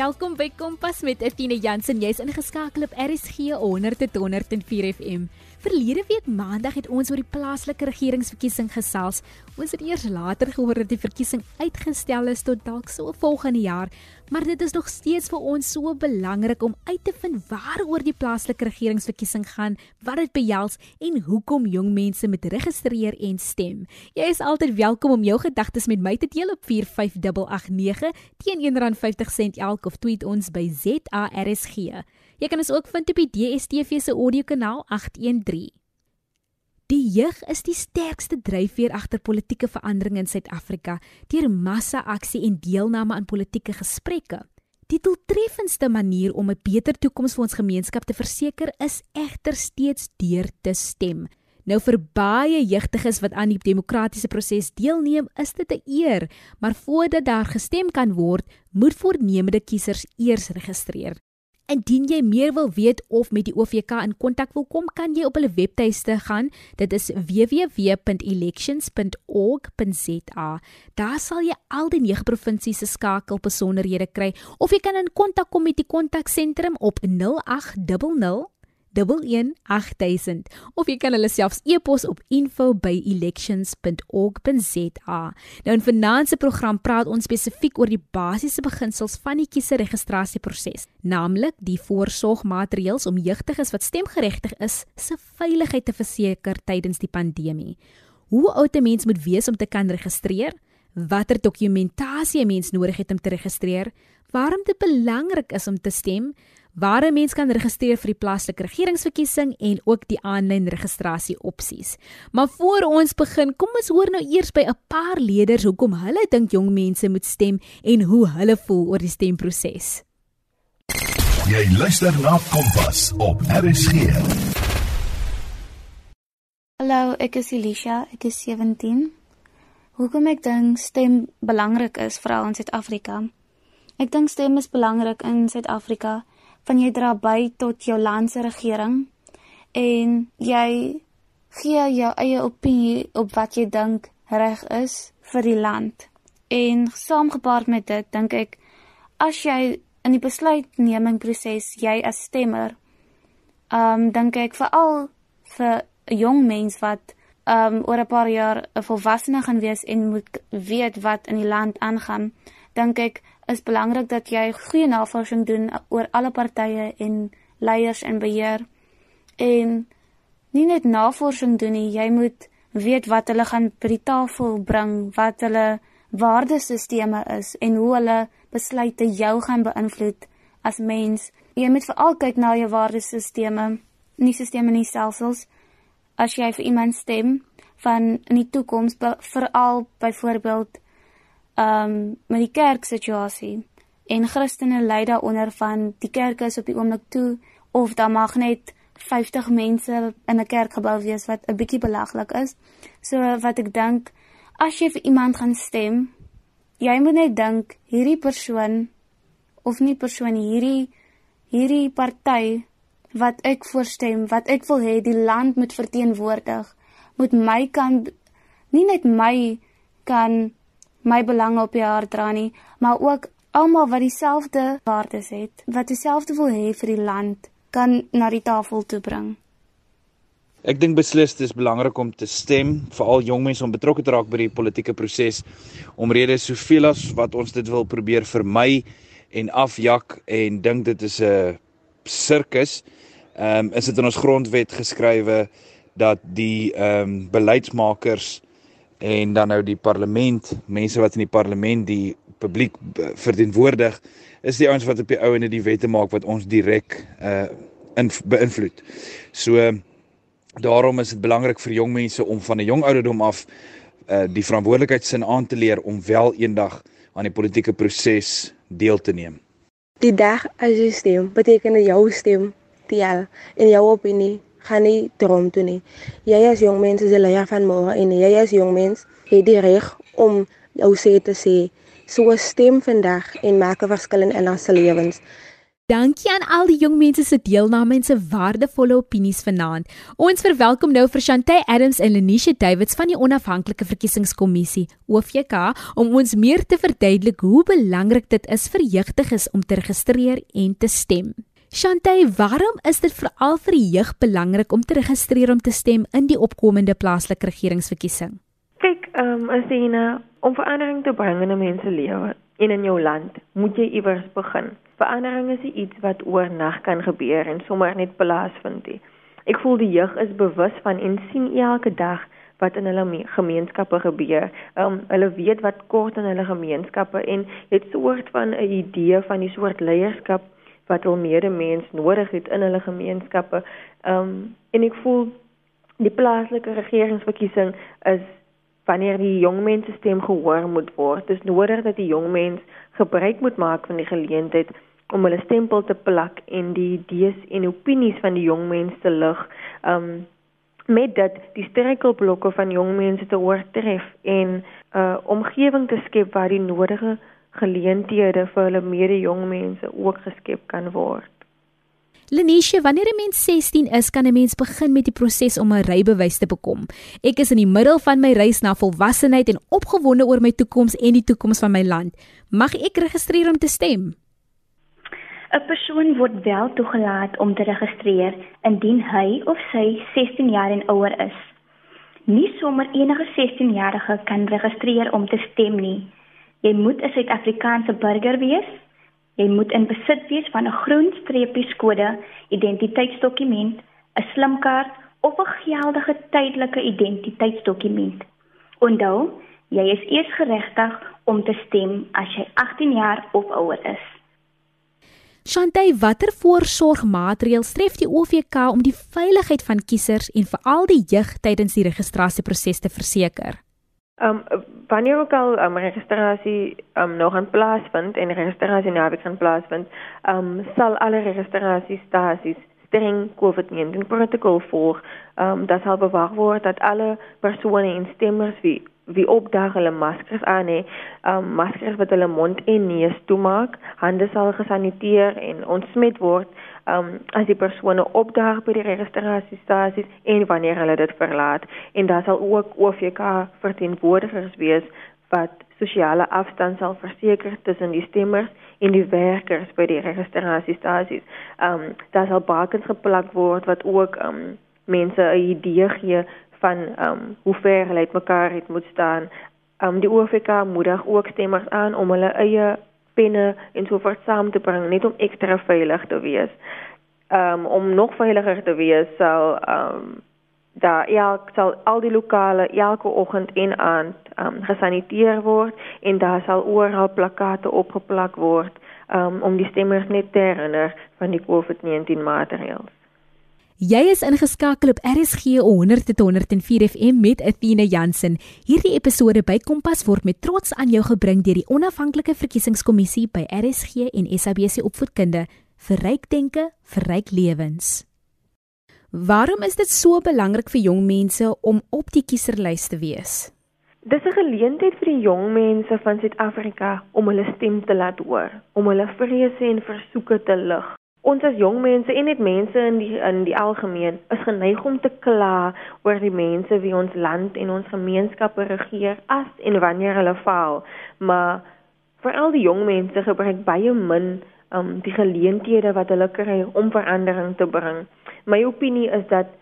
welkom by Kompas met Athena Jansen. Jy's ingeskakel op RSG 100 tot 104 FM. Verlede week Maandag het ons oor die plaaslike regeringsverkiesing gesels. Ons het eers later gehoor dat die verkiesing uitgestel is tot dalk so volgende jaar, maar dit is nog steeds vir ons so belangrik om uit te vind waaroor die plaaslike regeringsverkiesing gaan, wat dit behels en hoekom jong mense moet registreer en stem. Jy is altyd welkom om jou gedagtes met my te deel op 45889 teen R1.50 elk of tweet ons by ZARSG. Jy kan ons ook vind op die DSTV se audiokanaal 813. Die jeug is die sterkste dryfveer agter politieke verandering in Suid-Afrika deur massa-aksie en deelname aan politieke gesprekke. Die doeltreffendste manier om 'n beter toekoms vir ons gemeenskap te verseker is egter steeds deur te stem. Nou vir baie jeugdiges wat aan die demokratiese proses deelneem, is dit 'n eer, maar voordat daar gestem kan word, moet voornemende kiesers eers registreer. Indien jy meer wil weet of met die OVK in kontak wil kom, kan jy op hulle webtuiste gaan. Dit is www.elections.org.za. Daar sal jy al die nege provinsies se skakelbesonderhede kry of jy kan in kontak kom met die kontaksentrum op 0800 11800 of jy kan hulle selfs e-pos op info@elections.org.za. Nou in finansie program praat ons spesifiek oor die basiese beginsels van die kieserregistrasieproses, naamlik die voorsorgmaatreëls om jeugdiges wat stemgeregtig is se veiligheid te verseker tydens die pandemie. Hoe oud 'n mens moet wees om te kan registreer? Watter dokumentasie 'n mens nodig het om te registreer? Waarom dit belangrik is om te stem? Waar 'n mens kan registreer vir die plaaslike regeringsverkiesing en ook die aanlyn registrasie opsies. Maar voor ons begin, kom ons hoor nou eers by 'n paar leerders hoekom hulle dink jong mense moet stem en hoe hulle voel oor die stemproses. Jy luister na Kompas op RSG. Hallo, ek is Elisha, ek is 17. Hoekom ek dink stem belangrik is vir ons in Suid-Afrika? Ek dink stem is belangrik in Suid-Afrika van jy dra by tot jou land se regering en jy gee jou eie opinie op wat jy dink reg is vir die land. En saamgepaard met dit dink ek as jy in die besluitneming proses jy as stemmer um dink ek veral vir 'n jong mens wat um oor 'n paar jaar 'n volwassene gaan wees en moet weet wat in die land aangaan, dink ek is belangrik dat jy goeie navorsing doen oor alle partye en leiers en beheer en nie net navorsing doen nie, jy moet weet wat hulle gaan by die tafel bring, wat hulle waardesisteme is en hoe hulle besluite jou gaan beïnvloed as mens. Jy moet veral kyk na jou waardesisteme, nie sisteme nie selfs as jy vir iemand stem van in die toekoms veral byvoorbeeld um met die kerk situasie en Christene ly daaronder van die kerk is op die oomblik toe of dan mag net 50 mense in 'n kerkgebou wees wat 'n bietjie belaglik is. So wat ek dink as jy vir iemand gaan stem, jy moet net dink hierdie persoon of nie persoon hierdie hierdie party wat ek voorstem, wat ek wil hê die land moet verteenwoordig, moet my kan nie net my kan my belange op die hart dra nie, maar ook almal wat dieselfde waardes het, wat dieselfde wil hê vir die land, kan na die tafel toe bring. Ek dink beslis dis belangrik om te stem, veral jong mense om betrokke te raak by die politieke proses omrede soveel as wat ons dit wil probeer vermy en afjak en dink dit is 'n sirkus. Ehm um, is dit in ons grondwet geskrywe dat die ehm um, beleidsmakers en dan nou die parlement, mense wat in die parlement die publiek verteenwoordig, is die ouens wat op die ou en die wette maak wat ons direk uh in beïnvloed. So daarom is dit belangrik vir jong mense om van 'n jong ouderdom af uh die verantwoordelikheidsin aan te leer om wel eendag aan die politieke proses deel te neem. Die dag as jy stem, beteken jou stem tel en jou opinie gaan nie droom toe nie. Jy as jong mens is die leier van môre en jy as jong mens het die reg om jou sê te sê. So stem vandag en maak 'n verskil in ons lewens. Dankie aan al die jong mense se deelname en se waardevolle opinies vanaand. Ons verwelkom nou vir Chantay Adams en Lenisha Davids van die Onafhanklike Verkiesingskommissie OVK om ons meer te verduidelik hoe belangrik dit is vir jeugdiges om te registreer en te stem. Chantay, waarom is dit veral vir die jeug belangrik om te registreer om te stem in die opkomende plaaslike regeringsverkiesing? Kyk, ehm um, Asina, om verandering te bring in 'n mens se lewe en in jou land, moet jy iewers begin. Verandering is iets wat oornag kan gebeur en sommer net plaasvind. Ek voel die jeug is bewus van en sien elke dag wat in hulle gemeenskappe gebeur. Um hulle weet wat kort in hulle gemeenskappe en het soort van 'n idee van die soort leierskap wat hul medemens nodig het in hulle gemeenskappe. Um en ek voel die plaaslike regeringsverkiesing is wanneer die jong mense stem gehoor moet word. Dit is nodig dat die jong mens gebruik moet maak van die geleentheid om hulle stempel te plak en die idees en opinies van die jong mense lig. Um met dat die struikelblokke van jong mense te oortref en 'n uh, omgewing te skep waar die nodige geleenthede vir hulle mede jong mense ook geskep kan word. Lenisha, wanneer 'n mens 16 is, kan 'n mens begin met die proses om 'n rybewys te bekom. Ek is in die middel van my reis na volwassenheid en opgewonde oor my toekoms en die toekoms van my land. Mag ek registreer om te stem? 'n Persoon word wel toegelaat om te registreer indien hy of sy 16 jaar en ouer is. Nie sommer enige 16-jarige kan registreer om te stem nie. Jy moet 'n Suid-Afrikaanse burger wees. Jy moet in besit wees van 'n groen streepieskode identiteitsdokument, 'n slimkaart of 'n geldige tydelike identiteitsdokument. Onthou, jy is eers geregtig om te stem as jy 18 jaar of ouer is. Shantay, watter voorsorgmaatreëls tref die OVK om die veiligheid van kiesers en veral die jeug tydens die registrasieproses te verseker? Ehm um, wanneer ook al um, registrasie um, nog in plaas vind en registrasie nou weer in plaas vind, ehm um, sal alle registrasiestasies streng COVID-19 protokol volg. Ehm um, dat sal bewaak word dat alle persone en stemmers wie wie opdag hulle maskers aan hè, um, maskers wat hulle mond en neus toemaak, hande sal gesaniteer en ontsmet word um, as die persone opdag by die registrasiestasies en wanneer hulle dit verlaat en daar sal ook OVK verteenwoordigers wees wat sosiale afstand sal verseker tussen die stemmers en die werkers by die registrasiestasies. Ehm um, daar sal bakens geplak word wat ook ehm um, mense 'n idee gee van ehm um, hoe ver hulle uitmekaar het moet staan. Ehm um, die OFK moedig ook stemmers aan om hulle eie penne en so voort saam te bring net om ekstra veilig te wees. Ehm um, om nog veiliger te wees sal ehm um, daar elk sal al die lokale elke oggend en aand ehm um, gesaniteer word en daar sal oral plakkate opgeplak word um, om die stemmers net te herinner van die COVID-19 maatreëls. Jy is ingeskakel op RSG 100.104 FM met Athena Jansen. Hierdie episode by Kompas word met trots aan jou gebring deur die Onafhanklike Verkiesingskommissie by RSG en SABC Opvoedkunde vir ryk denke, vir ryk lewens. Waarom is dit so belangrik vir jong mense om op die kieserslys te wees? Dis 'n geleentheid vir die jong mense van Suid-Afrika om hulle stem te laat hoor, om hulle vrese en versoeke te lig. Ons as jong mense en net mense in die in die algemeen is geneig om te kla oor die mense wie ons land en ons gemeenskappe regeer as en wanneer hulle faal. Maar veral die jong mense gebruik baie min um die geleenthede wat hulle kry om verandering te bring. My opinie is dat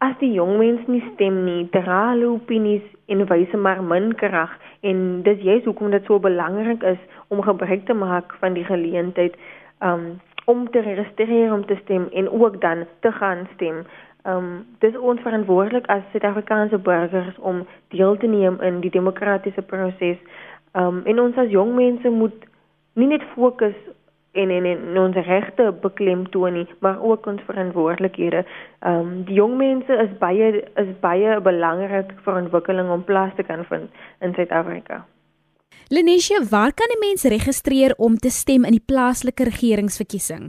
as die jong mense nie stem nie, dra hulle opinies en wyse maar min krag en dis juist hoekom dit so belangrik is om gebruik te maak van die geleentheid um om te registreer om te stem en ook dan te gaan stem. Ehm um, dis ons verantwoordelik as Suid-Afrikaanse burgers om deel te neem in die demokratiese proses. Ehm um, en ons as jong mense moet nie net fokus en en en ons regte beklemtoon nie, maar ook ons verantwoordelikhede. Ehm um, die jong mense is baie is baie belangrik vir ontwikkeling om plaas te kan vind in Suid-Afrika. Lenisha, waar kan 'n mens registreer om te stem in die plaaslike regeringsverkiesing?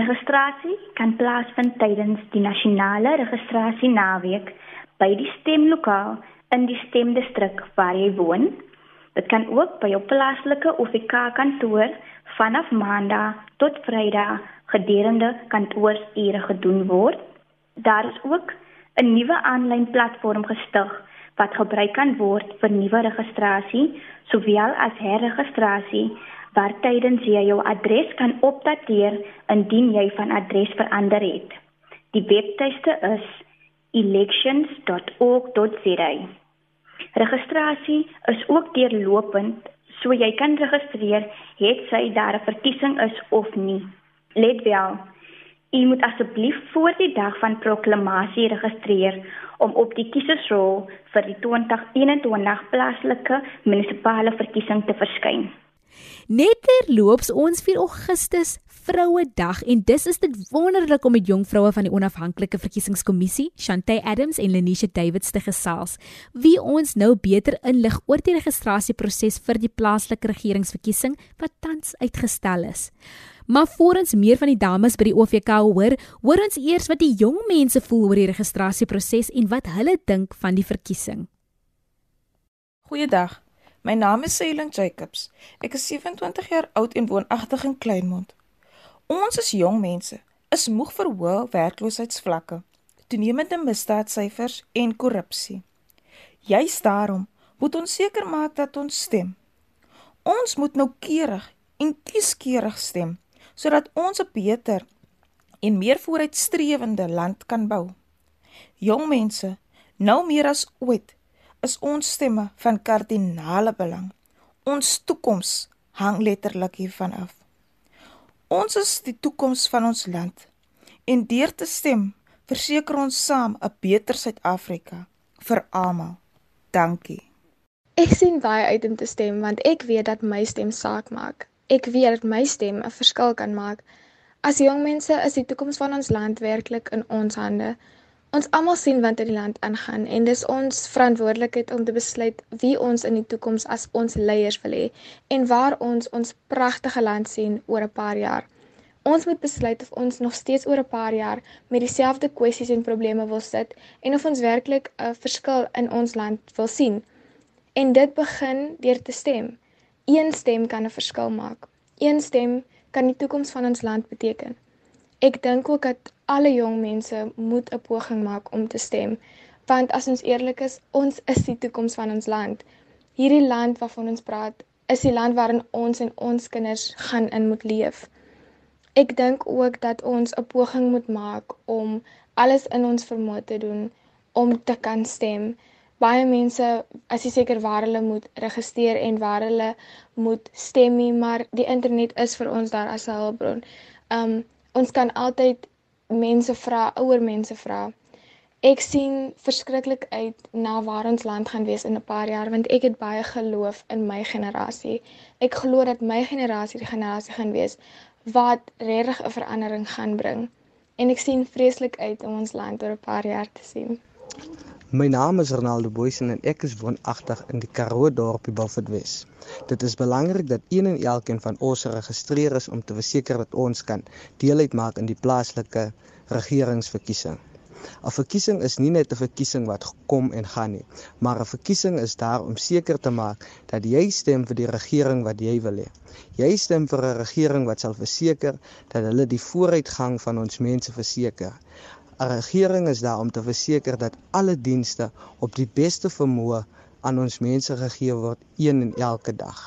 Registrasie kan plaasvind tydens die nasionale registrasie naweek by die stemlokaal in die stemdistrik waar jy woon. Dit kan ook by jou plaaslike OFK kantoor vanaf Maandag tot Vrydag gedurende kantoorure gedoen word. Daar is ook 'n nuwe aanlyn platform gestig wat gebruik kan word vir nuwe registrasie sowel as herregistrasie waar tydens jy jou adres kan opdateer indien jy van adres verander het. Die webtuiste is elections.org.za. Registrasie is ook deurlopend, so jy kan registreer het sy daar 'n verkiesing is of nie. Let wel, u moet asseblief voor die dag van proklamasie registreer om op die kiesersrol vir die 2021 plaaslike munisipale verkiesing te verskyn. Net terloops ons 4 Augustus Vrouedag en dis is dit wonderlik om met jong vroue van die onafhanklike verkiesingskommissie, Shantay Adams en Lenisha Davids te gesels, wie ons nou beter inlig oor die registrasieproses vir die plaaslike regeringsverkiesing wat tans uitgestel is. Maar voor ons meer van die dames by die OVK hoor, hoor ons eers wat die jong mense voel oor die registrasieproses en wat hulle dink van die verkiesing. Goeiedag. My naam is Seiling Jacobs. Ek is 27 jaar oud en woonagtig in Kleinmond. Ons as jong mense is moeg vir hoë werkloosheidsvlakke, toenemende misdaadsyfers en korrupsie. Juist daarom moet ons seker maak dat ons stem. Ons moet noukeurig en kieskeurig stem sodat ons 'n beter en meer vooruitstrewende land kan bou. Jong mense, nou meer as ooit is ons stemme van kardinale belang. Ons toekoms hang letterlik hiervan af. Ons is die toekoms van ons land en deur te stem verseker ons saam 'n beter Suid-Afrika vir almal. Dankie. Ek sien baie uit om te stem want ek weet dat my stem saak maak. Ek weet dat my stem 'n verskil kan maak. As jong mense is die toekoms van ons land werklik in ons hande. Ons almal sien wat in die land aangaan en dis ons verantwoordelikheid om te besluit wie ons in die toekoms as ons leiers wil hê en waar ons ons pragtige land sien oor 'n paar jaar. Ons moet besluit of ons nog steeds oor 'n paar jaar met dieselfde kwessies en probleme wil sit en of ons werklik 'n verskil in ons land wil sien. En dit begin deur te stem. Een stem kan 'n verskil maak. Een stem kan die toekoms van ons land beteken. Ek dink ook dat alle jong mense moet 'n poging maak om te stem, want as ons eerlik is, ons is die toekoms van ons land. Hierdie land waarvan ons praat, is die land waarin ons en ons kinders gaan in moet leef. Ek dink ook dat ons 'n poging moet maak om alles in ons vermoë te doen om te kan stem. Baie mense as jy seker waar hulle moet registreer en waar hulle moet stem nie, maar die internet is vir ons daar as 'n hulpbron. Um ons kan altyd mense vra, ouer mense vra. Ek sien verskriklik uit na waar ons land gaan wees in 'n paar jaar want ek het baie geloof in my generasie. Ek glo dat my generasie die generasie gaan wees wat regtig 'n verandering gaan bring. En ek sien vreeslik uit om ons land oor 'n paar jaar te sien. My naam is Ronaldo Boysen en ek is woonagtig in die Karoo dorpie Beaufort Wes. Dit is belangrik dat een en elkeen van ons geregistreer is om te verseker dat ons kan deel uitmaak in die plaaslike regeringsverkiesing. 'n Verkiesing is nie net 'n verkiesing wat kom en gaan nie, maar 'n verkiesing is daar om seker te maak dat jy stem vir die regering wat jy wil hê. Jy stem vir 'n regering wat sal verseker dat hulle die vooruitgang van ons mense verseker. 'n Regering is daar om te verseker dat alle dienste op die beste vermoë aan ons mense gegee word een en elke dag.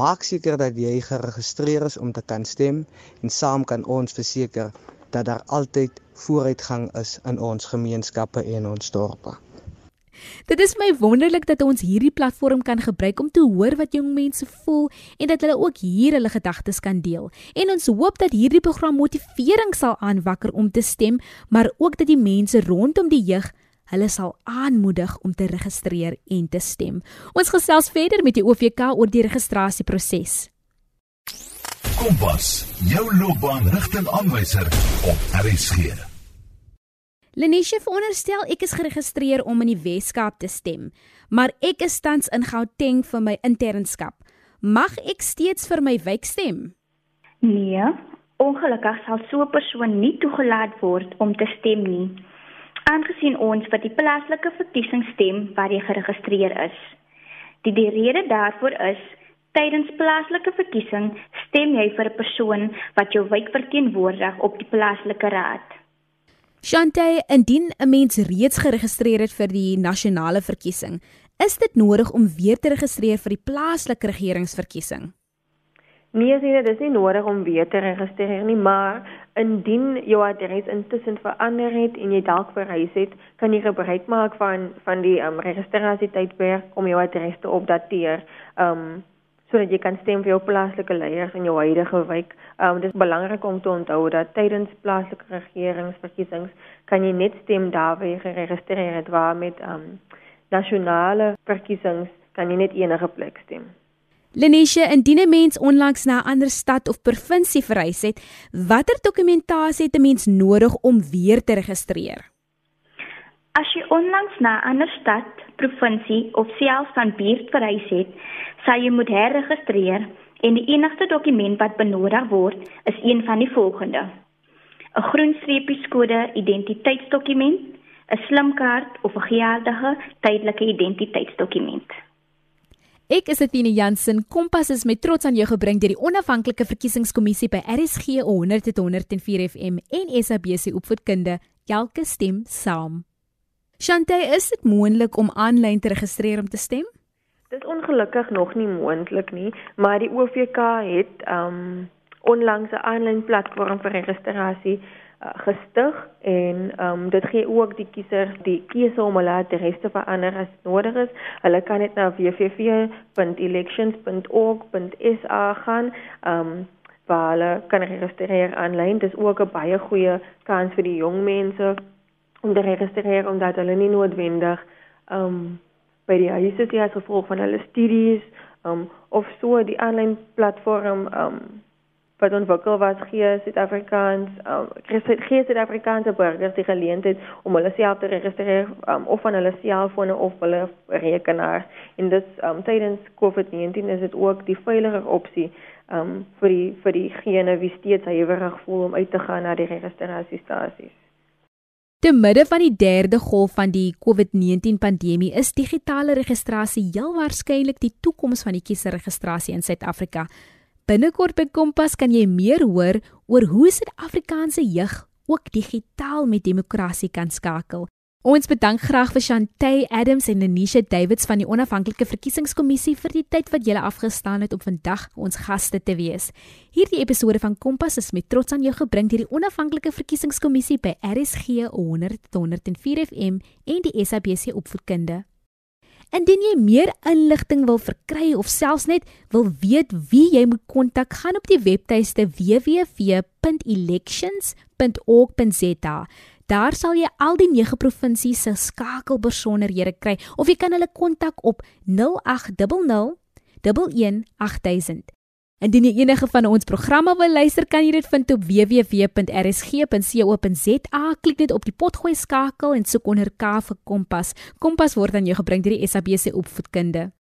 Maak seker dat jy geregistreer is om te kan stem en saam kan ons verseker dat daar altyd vooruitgang is in ons gemeenskappe en ons dorpe. Dit is my wonderlik dat ons hierdie platform kan gebruik om te hoor wat jong mense voel en dat hulle ook hier hulle gedagtes kan deel. En ons hoop dat hierdie program motivering sal aanwakker om te stem, maar ook dat die mense rondom die jeug hulle sal aanmoedig om te registreer en te stem. Ons gesels verder met die OVK oor die registrasieproses. Kompas, jou loopbaanrigtingaanwyser op RSG. Lenisha veronderstel ek is geregistreer om in die Weskaap te stem, maar ek is tans in Gauteng vir my internskap. Mag ek steeds vir my wijk stem? Nee, ongelukkig sal so 'n persoon nie toegelaat word om te stem nie, aangesien ons vir die plaaslike verkiesing stem waar jy geregistreer is. Die, die rede daarvoor is Tydens plaaslike verkiesing stem jy vir 'n persoon wat jou wijk verteenwoordig op die plaaslike raad. Shante, indien 'n mens reeds geregistreer het vir die nasionale verkiesing, is dit nodig om weer te registreer vir die plaaslike regeringsverkiesing? Nee, sien dit is nie nodig om weer te registreer nie, maar indien jou adres intussen verander het en jy dalk verhuis het, kan jy gebruik maak van van die um, registrasietydperk om jou adres te opdateer. Um sodat jy kan stem vir jou plaaslike leiers in jou huidige wijk. Um dit is belangrik om te onthou dat tydens plaaslike regeringsverkiesings kan jy net stem daar waar jy geregistreer het waar met um nasionale verkiesings kan jy net enige plek stem. Lenisha, indien 'n mens onlangs na 'n ander stad of provinsie verhuis het, watter dokumentasie het 'n mens nodig om weer te registreer? As jy onlangs na 'n ander stad, provinsie of selfs van buurt verhuis het, sal jy moet herregistreer en die enigste dokument wat benodig word is een van die volgende: 'n groen streepie kode identiteitsdokument, 'n slimkaart of 'n geldige tydelike identiteitsdokument. Ek is Athena Jansen. Kompas is met trots aan jou gebring deur die onafhanklike verkiesingskommissie by RSG 100.104 FM en SABC opvoedkunde. Elke stem saam. Shante, is dit moontlik om aanlyn te registreer om te stem? Dit is ongelukkig nog nie moontlik nie, maar die OVK het um onlangs 'n aanlyn platform vir registrasie uh, gestig en um dit gee ook die kiezer die keuse om hulle adres te verander as nodig is. Hulle kan net na www.elections.org.sa gaan um waar hulle kan registreer aanlyn. Dit is ook 'n baie goeie kans vir die jong mense om te registreer omdat hulle nie noodwendig um by die huis is as gevolg van hulle studies um of so die aanlyn platform um wat ontwikkel was gee Suid-Afrikaans um gee Suid-Afrikaanse burgers die geleentheid om hulle self te registreer um, of van hulle selfone of hulle rekenaar. En dit um tydens COVID-19 is dit ook die veiliger opsie um vir die vir diegene wie steeds huiwerig voel om uit te gaan na die registrasiestasies Te midde van die derde golf van die COVID-19 pandemie is digitale registrasie heel waarskynlik die toekoms van die kieserregistrasie in Suid-Afrika. Binnekort by Kompas kan jy meer hoor oor hoe Suid-Afrikaanse jeug ook digitaal met demokrasie kan skakel. Ons bedank graag vir Shantay Adams en Lenisha Davids van die onafhanklike verkiesingskommissie vir die tyd wat julle afgestaan het om vandag ons gaste te wees. Hierdie episode van Kompas is met trots aan jou gebring deur die onafhanklike verkiesingskommissie by RSG 100.104 FM en die SABC opvoedkunde. Indien jy meer inligting wil verkry of selfs net wil weet wie jy moet kontak, gaan op die webtuiste www.elections.org.za. Daar sal jy al die 9 provinsies se skakelbesonderhede kry of jy kan hulle kontak op 0800 118000. Indien jy enige van ons programme wil luister, kan jy dit vind op www.rsg.co.za. Klik net op die potgooi skakel en soek onder K vir Kompas. Kompas word aan jou gebring deur die SABC opvoedkunde.